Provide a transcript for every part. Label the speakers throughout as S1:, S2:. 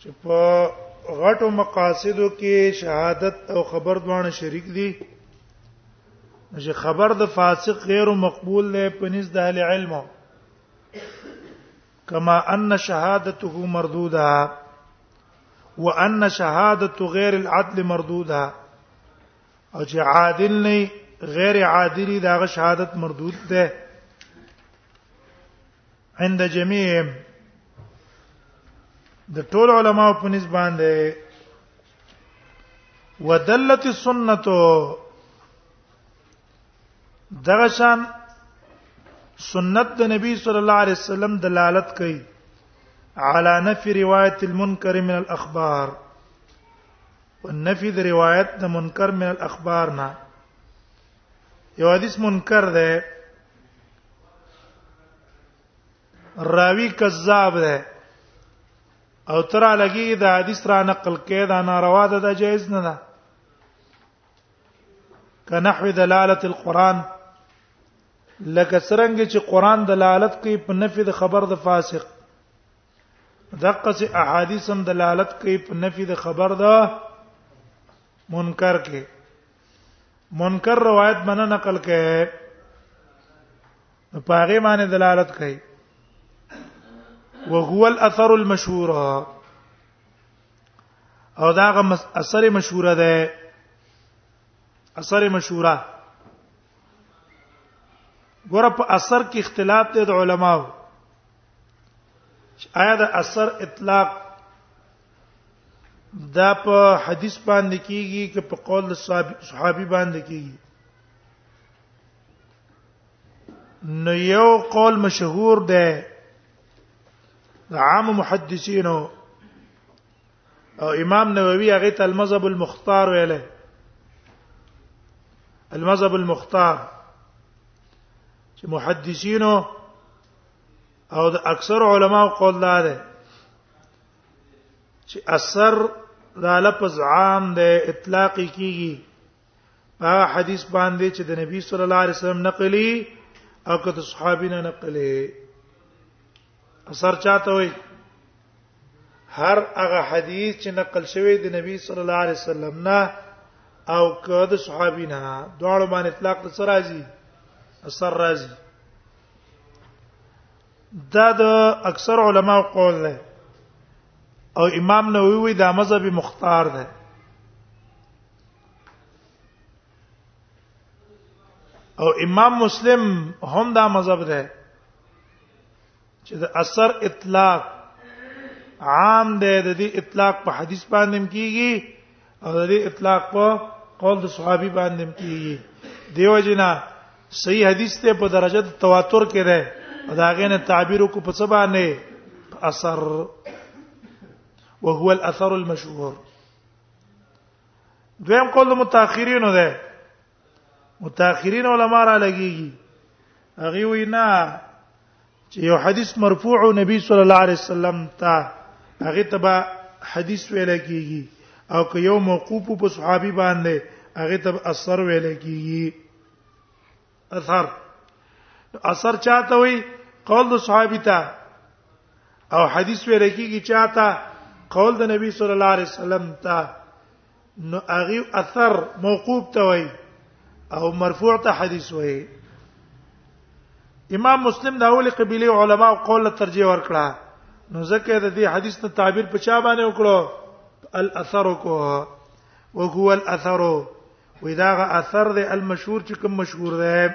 S1: چې په غټو مقاصدو کې شهادت او خبر دوانه شریک دي چې خبر د فاسق غیر مقبول دی په نزد اهل علم کما ان شهادته مردوده وان شهادت غیر العدل مردوده او چې عادل نه غیر عادلی داغه شهادت مردود ده عند جميع د ټول علماو په نسبت باندې ودلت السنه دغه شان سنت د نبی صلی الله علیه وسلم دلالت کوي على نفي روايه المنكر من الاخبار والنفي د روایت د منکر من الاخبار نه یو حدیث منکر ده راوی کذاب ده او تر لګي د حدیث را نقل کې دا ناروا ده دا جایز نه ده کنحو دلاله القرآن لکه څنګه چې قرآن دلالت کوي په نفي د خبر د فاسق دغه سي احادیث هم دلالت کوي په نفي د خبر د منکر کې منکر روایت باندې نقل کړي په هغه باندې دلالت کوي وهو الاثر المشهور او دا غ اثر مشهوره ده اثر مشهوره ګور په اثر کې اختلاف دی د علماو آیا د اثر اطلاق دا په حدیث باندې کیږي که په قول صحابي باندې کیږي نو یو قول مشهور ده د عام محدثینو او امام نووي هغه ته المذهب المختار ویله المذهب المختار چې محدثینو او د اکثر علماو قول دا ده چې اثر دا لفظ عام دی اطلاق کیږي په حدیث باندې چې د نبی صلی الله علیه وسلم نقلی او که د صحابینه نقلی اثر چاته وي هر هغه حدیث چې نقل شوی د نبی صلی الله علیه وسلم نه او که د صحابینه دواړو باندې اطلاق د سر راځي اثر راځي دا د اکثر علما قول دی او امام نووي وی دا مذهب مختار دی او امام مسلم هم دا مذهب دی چې د اثر اطلاق عام دی د دې اطلاق په حدیث باندې کیږي او د دې اطلاق په قول د صحابي باندې کیږي دیو جنا صحیح حدیث ته په درجه د تواتر کې ده دا غینه تعبیر کو په څه باندې اثر وهو الاثر المشهور دویم قول متأخرینو ده متأخرین علما را لګیږي هغه وینا چې یو حدیث مرفوع نبی صلی الله علیه وسلم ته هغه تبع حدیث ویل کیږي او که یو موقوف په صحابي باندې هغه تبع اثر ویل کیږي اثر اثر چاته وي قول د صحابي ته او حدیث ویل کیږي چاته قول د نبی صلی الله علیه وسلم ته نو هغه اثر موقوف ته وای او مرفوع ته حدیث وای امام مسلم دا اول قبيله علما او قول ترجیح ورکړه نو ځکه د دې حدیث ته تعبیر په چا باندې وکړو الاثر کو وهو الاثر واذا اثر ذ المشهور چې کوم مشهور ده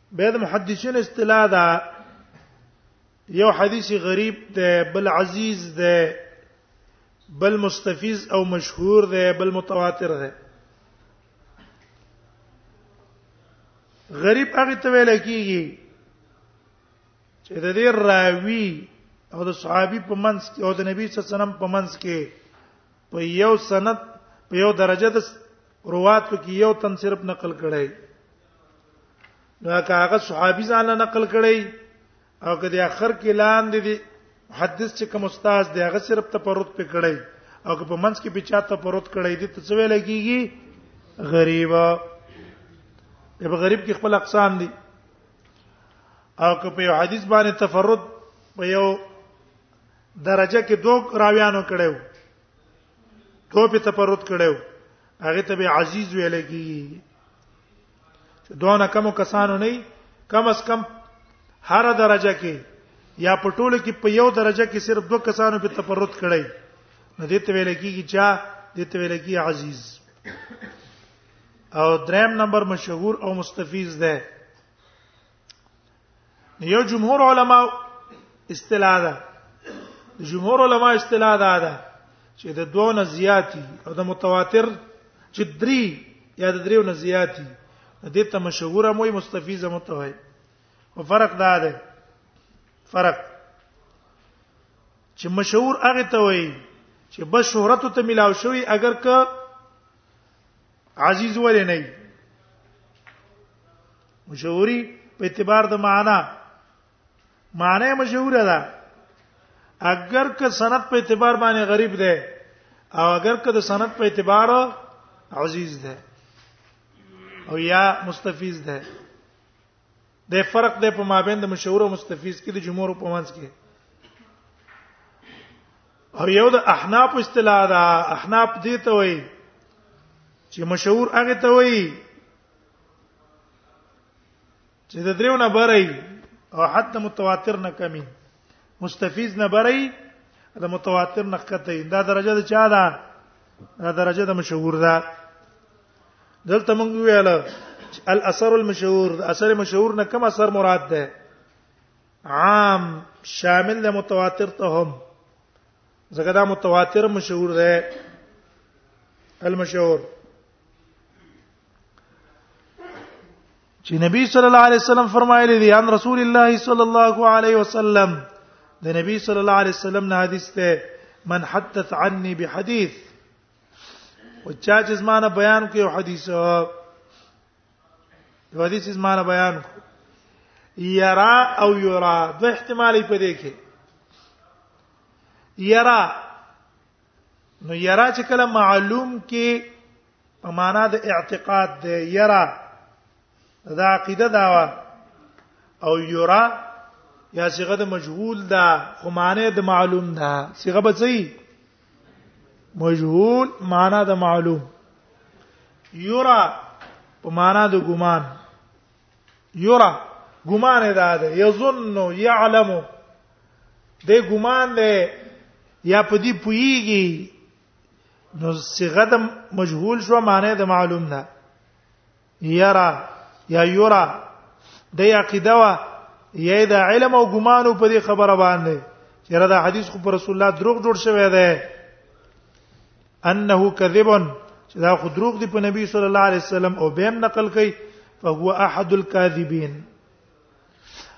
S1: به د محدثین اصطلاح دا یو حدیث غریب ده بل عزیز ده بل مستفیض او مشهور ده بل متواتر ده غریب هغه ته ویل کیږي چې د دې راوی او د صحابي په منځ کې او د نبی صلی الله علیه وسلم په منځ کې په یو سند په یو درجه د روات کې یو تن صرف نقل کړي نو هغه صحابي ځان نقل کړي او کدی اخر کې لاندې دي محدث چې کوم استاد دی هغه صرف تفرد په کړي او که په منځ کې بچا تفرد کړي دي ته څه ویل کیږي غریب دی په غریب کې خپل اقسام دي او که په یو حدیث باندې تفرد په یو درجه کې دوه راویانو کړو دوه په تپرد کړو هغه ته به عزیز ویل کی دونه کم کسانو نه کم اس کم هر درجه کې یا په ټوله کې په یو درجه کې صرف دوه کسانو په تپرد کړی نو دې ته ویل کیږي چې دې ته ویل کیږي عزیز او دریم نمبر مشهور او مستفیض ده یو جمهور علما اصطلاح ده جمهور علما اصطلاح ده ده چې د دوه نه زیاتی او د متواتر چې درې یا د دریو نه زیاتی د دې ته مشهوره موي مستفیزه متوي او فرق دا ده فرق چې مشهور هغه ته وایي چې بس شهرت ته ملاو شوی اگر که عزیز ولې نه مشهوري په اعتبار د معنا معنی مشهوره ده اگر که سند په اعتبار باندې غریب ده او اگر که د سند په اعتبار عزیز ده او یا مستفیض ده د فرق ده په مابین د مشهور او مستفیض کې د جمهور په منځ کې او یو د احناف اصطلاح ده احناف دي ته وایي چې مشهور هغه ته وایي چې د دریو نه بري او حتی متواتر نه کمی مستفیض نه بري د متواتر نه کته دا درجه د چا ده دا درجه د مشهور ده دلته مونږ ویل الاثر المشهور اثر مشهور نه کوم اثر مراد ده عام شامل له متواتر ته هم زګه دا متواتر مشهور ده المشهور چې نبی صلی الله علیه وسلم فرمایلی دی ان رسول الله صلی الله علیه وسلم د نبی صلی الله علیه وسلم نه حدیث ته من حدث عني بحديث او چا چې زمانه بیان کوي او حدیث یو حدیث زمانه بیان کو یرا او یرا د احتمالي په دې کې یرا نو یرا چې کله معلوم کې په معنا د اعتقاد دی یرا دا عقیده دا وا او یرا یا صيغه د مجهول دا خو معنی د معلوم دا صيغه به څه مجهول معنا د معلوم یرا په معنا د ګمان یرا ګمان ده ده یظن یعلم د ګمان ده یا په دې پویږي نو صيغه د مجهول شو معنی د معلوم ده یرا یا یرا د عقیده وا یا د علم او ګمان په دې خبره باندې چیرې دا حدیث خو پر رسول الله دروغ جوړ شوی دی انه کذب چې دا خو دروغ دی په نبی صلی الله علیه وسلم او بهم نقل کوي فهو احد الكاذبین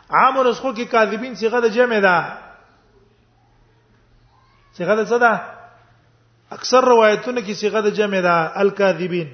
S1: عام رسخو کې کاذبین صيغه د جمع ده صيغه د څه ده اکثر روایتونه کې صيغه د جمع ده الکاذبین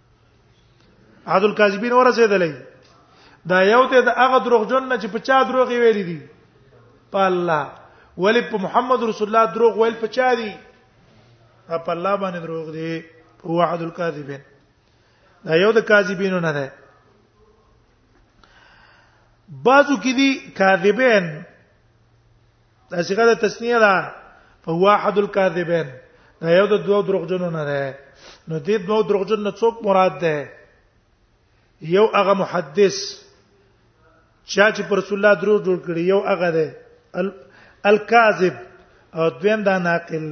S1: عدل الکاذبین ورسېدلې دا یو ته د هغه دروغجن نه چې په چا دروغ ویل دي په الله ولی په محمد رسول الله دروغ ویل په چا دي په الله باندې دروغ دي هو عدل الکاذبین دا یو د کاذبینو نه ده بعضو کې دي کاذبین دا صيغه د تسنیه ده فهو احد الكاذبين دا یو د دوه دروغجنو نه ده نو دې دوه دروغجن نه څوک مراد ده یو هغه محدث چا چې پر رسول الله درو جوړ کړی یو هغه ده الکاذب او دویم دا ناقل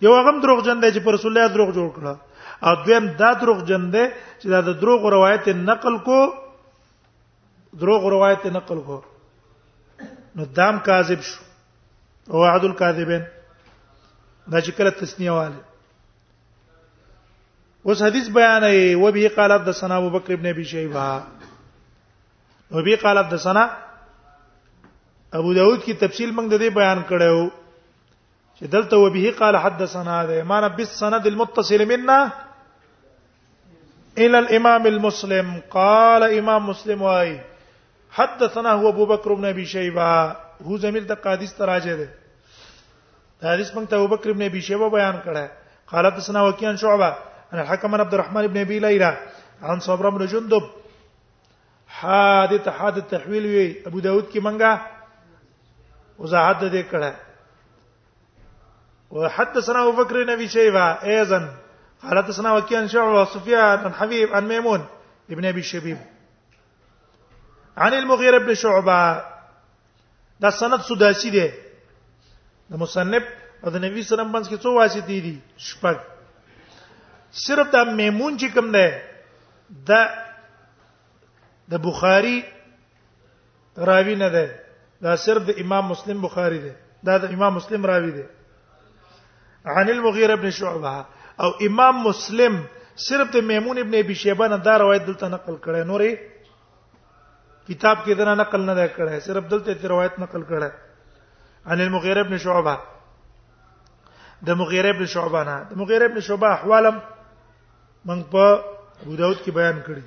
S1: یو هغه دروغجن دی چې پر رسول الله دروغ جوړ کړ او دویم دا دروغجن دی چې دا د دروغ روایت نقل کو دروغ روایت نقل کو نو دام کاذب شو او وعد الكاذبين دا چې کله تسنیه والے اوس حدیث بیان ای و به قال عبد سنا ابو بکر ابن ابي شيبه و به قال عبد سنا ابو داود کی تفصیل موږ د دې بیان کړو چې دلته و به قال حدثنا ده ایمان بالسند المتصل منا الى الامام المسلم قال امام مسلم واي حدثنا هو ابو بكر بن ابي شيبه هو زمير د قادس تراجه ده حدیث مونږ ته ابوبکر ابن ابي شيبه بیان کړه قال حدثنا وكيع عن شعبه عن الحكم بن عبد الرحمن بن ابي ليلى عن صبر بن جندب حادث حادث تحويل وي ابو داود کې مونږه وضاحت ده کړه وحدثنا ابو بكر بن ابي شيبه ايضا قال حدثنا وكيع عن شعبه وسفيان عن حبيب عن ميمون ابن ابي شبيب عن المغيرة بن شعبة دا سند سداسي دی د مصنف او د نبی صلی الله علیه وسلم باندې څو واسطې دي شپږ صرف دا میمون چې کوم دی دا د بخاری راوی نه ده دا صرف د امام مسلم بخاری ده دا د امام مسلم راوی ده عن المغيرة بن شعبة او امام مسلم صرف د میمون ابن ابي شيبه نه دا روایت دلته نقل کړي نورې کتاب کې دنا نقل نه ده کړي صرف دلته ته روایت نقل کړي عن المغيرة بن شعبة د مغيرة بن شعبة نه د مغيرة بن شعبة احوالم من په ابو داود کې بیان کړي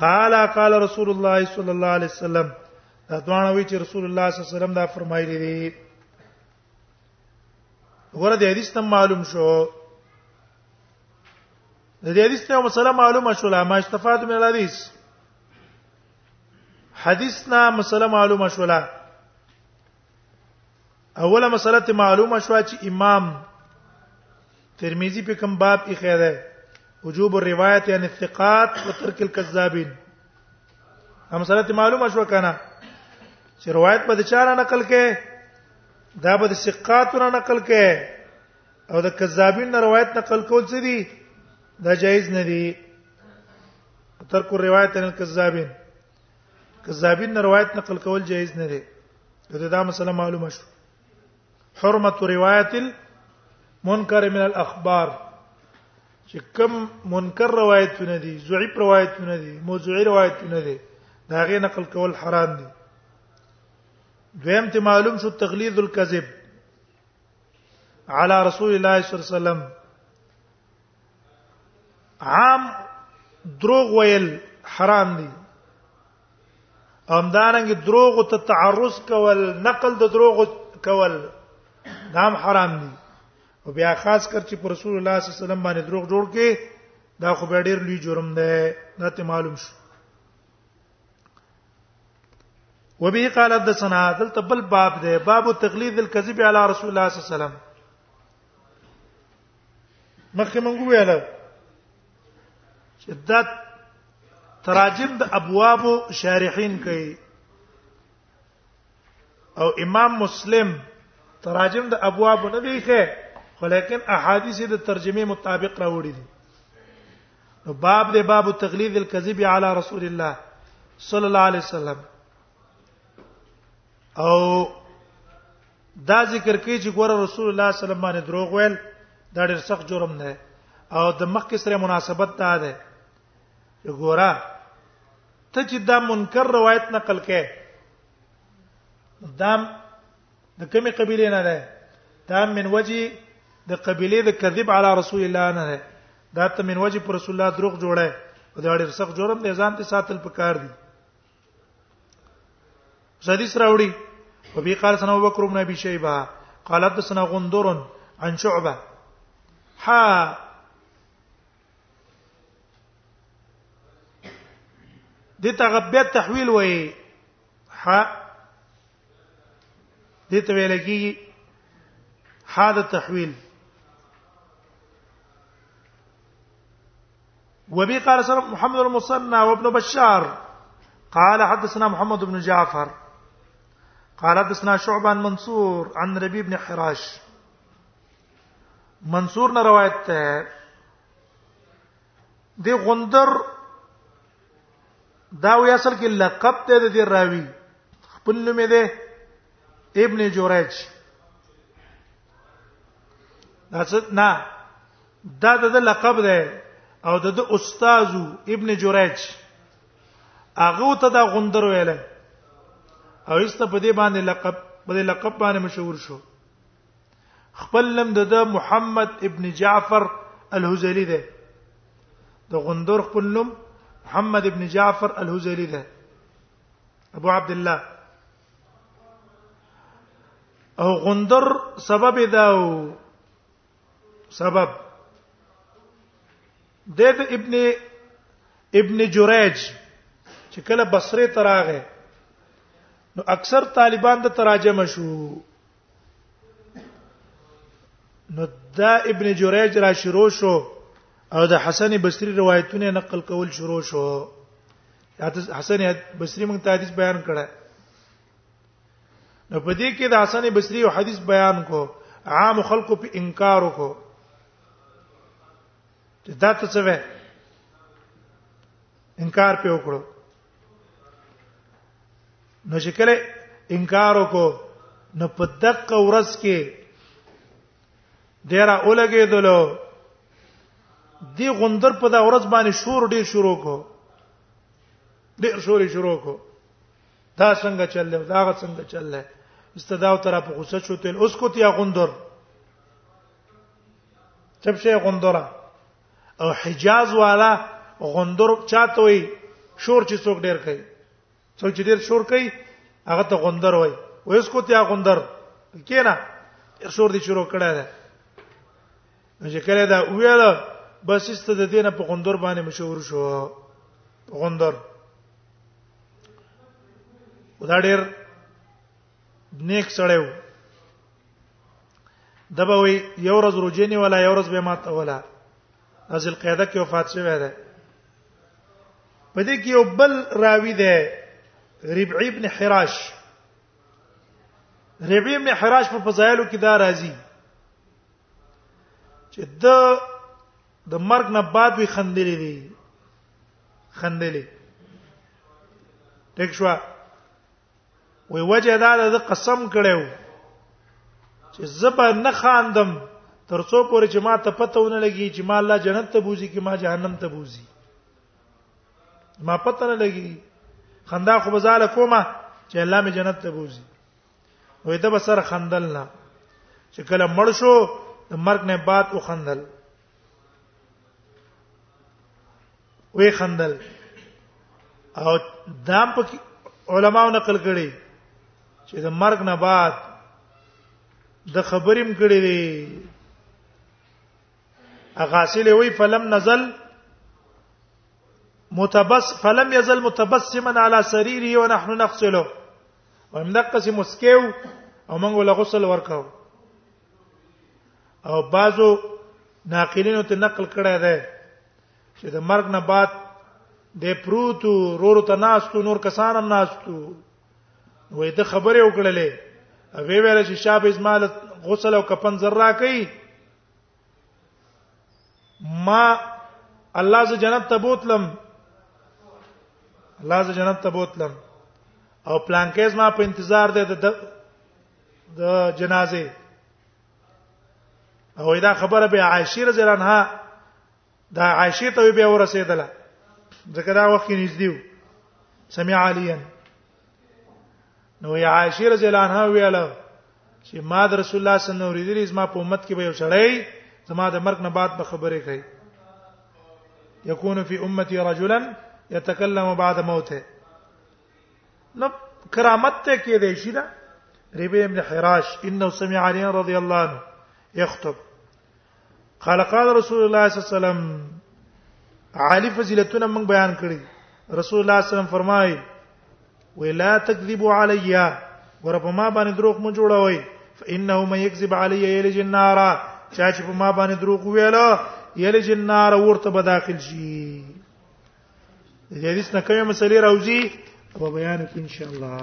S1: قال قال رسول الله صلی الله علیه وسلم دا دوانه وی چې رسول الله صلی الله علیه وسلم دا فرمایلی دی ورته حدیث ته معلوم شو د دې حدیث ته مسله معلومه شو لا ما استفاد من الحدیث حدیث نا مسله معلومه شو لا اوله مسله ته معلومه شو چې امام ترمذی په کوم باب کې خیر ده وجوب الروایت عن الثقات وترك الكذابين هم مسله ته معلومه شو کنه چې روایت په چاره نقل کې دا به د ثقاتونو نقل کې او د کذابین نه روایت نقل کول څه دي دا جایز نه دي ترک روایت عن الكذابین کذابین نه روایت نقل کول جایز نه دی دا, دا مسله معلومه شو حرمت روایت المنکر من الاخبار چې کم منکر روایتونه دي ضعیف روایتونه دي موضوعي روایتونه دي دا غي نقل کول حرام دي دویم ته معلوم شو تغلیظ الكذب على رسول الله صلی الله علیه وسلم عام دروغ ویل حرام دي همدارنګ دروغ ته تعرض کول نقل د دروغ کول دا هم حرام دي او بیا خاص کر چې پر رسول الله صلی الله علیه وسلم باندې دروغ جوړ کې دا خو به ډیر لوی جرم دی دا ته معلوم شو وبه قال حدثنا دلته بل باب دی باب تقلید الكذب علی رسول الله صلی الله علیه وسلم مخکې مونږ ویل چې دا تراجم د ابواب شارحین کوي او امام مسلم تراجم د ابواب نه دی ښه ولیکن احادیث د ترجمه مطابق راوړي دي نو باب د باب تغلیظ الكذب علی رسول الله صلی الله علیه وسلم او دا ذکر کوي چې ګوره رسول الله صلی الله علیه وسلم باندې دروغ ویل دا ډېر سخت جرم دی او د مخکې سره مناسبت دا ده چې ګوره ته چې دا منکر روایت نقل کې دا د کومې قبيله نه ده دا من وجه د قبيله د کذب علی رسول الله نه ده دا ته من وجه پر رسول الله دروغ جوړه او دا ډېر سخت جرم دی ځان ته ساتل پکار دی حدیث راوړي وبي قال سنا ابو بكر بن ابي شيبه قال حدثنا غندر عن شعبه حا دي تغبيت تحويل وي حا دي ته ویل کیږي حا د تحویل وبي قال سر محمد المصنع وابن بشار قال حدثنا محمد بن جعفر قال حدثنا شعبة عن منصور عن ربيع بن حراش منصور نے روایت ته دی غندر دا وی اصل کې لقب ته دی راوی خپل نوم دی ابن جوریج دا څه نه دا د لقب ده او د استاد ابن جوریج هغه ته دا غندر ویل او است په دې باندې لقب په دې لقب باندې مشهور شو خپل لم د محمد ابن جعفر الهذلی ده د غندر خپل نوم محمد ابن جعفر الهذلی ده ابو عبد الله او غندر سبب داو سبب د ابن ابن جریج چې کله بصره ته راغی نو اکثر طالبان د تراجم شو نو دا ابن جریج را شروع شو او د حسن بصری روایتونه نقل کول شروع شو حسن بصری موږ ته حدیث بیان کړه نو په دې کې د حسن بصري یو حدیث بیان کو عام خلکو په انکار وکړو چې دا ته څه وې انکار په وکړو نو چې کله انکار وکړو نو په دقه ورځ کې ډیر اولګېدلو دی غندر په دا ورځ باندې شور ډیر شروع کو ډیر شور شروع کو دا څنګه چل دی دا څنګه چل دی استداو تر په غوسه شو تل اوس کو تیا غندر چپ شي غندره او حجاز والا غندر چاته وي شور چې څوک ډیر کوي څوک چې ډیر شور کوي هغه ته غندر وای وېس کو تیا غندر کینا شور دي شروع کړه نو چې کله دا ویل بس است د دینه په غندور باندې مشهور شو په غندور دا ډېر نیک سړی و دبا وی یو ورځ روجینی ولا یو ورځ به ماته ولا ازل قاعده کې وفات شوی دی په دې کې یو بل راوی دی ربعی ابن حراش ربعی ابن حراش په فضایلو کې دا راځي چې د د مرګ نه بعد وی خندلې دي خندلې ټیک شو وی وجه دا د قسم کړو چې زبا نه خاندم ترڅو پورې چې ما ته پته ونه لګي چې ما الله جنت ته بوزي کې ما جهنم ته بوزي ما پته نه لګي خندا خو بزاله کومه چې الله می جنت ته بوزي وې د بسر خندل نه چې کله مړ شو د مرګ نه بعد او خندل وې خندل او دام په علماو نقل کړي چې د مرګ نه بعد د خبریم کړي دي اغاسل وی فلم نزل متبس فلم يزل متبسما على سريره ونحن نغسله هم دغه سي مسکیو او موږ له غسل ورکاو او بعضو ناقلینو ته نقل کړی دی چې د مرګ نه بعد د پروتو رورو ته ناستو نور کسان هم ناستو وې د خبره وکړلې وی ویل چې شابه ازمال غسل او کفن زرا کوي ما الله ز جنت ته بوتلم الله ز جنت ته بوتلم او پلان کېز ما په انتظار ده د د جنازه او دا خبره به عائشه رضی الله عنها دا عائشه ته بیا ورسېدله ځکه دا وخت کې نږدې و سمع عليا نو یا عائشه رضی الله عنها ویاله چې ما د رسول الله صلی الله علیه وسلم ما په امت کې به یو سړی زما د مرګ نه بعد به خبرې کوي يكون في امتي رجلا يتكلم بعد موته نو کرامت ته کې دی شي دا ربيع بن حراش انه سمع علي رضي الله عنه يخطب قال قال رسول الله صلی الله علیه وسلم عالی فضیلتونه موږ بیان کړی رسول الله صلی الله علیه وسلم فرمایي ولا تکذبوا علیا ور په ما باندې دروغ مو جوړوي فانه من یکذب علی یلج النار چا چې په ما باندې دروغ ویل یلج النار ورته به داخل شي د حدیث نه کومه مسلې راوځي په بیان کې ان شاء الله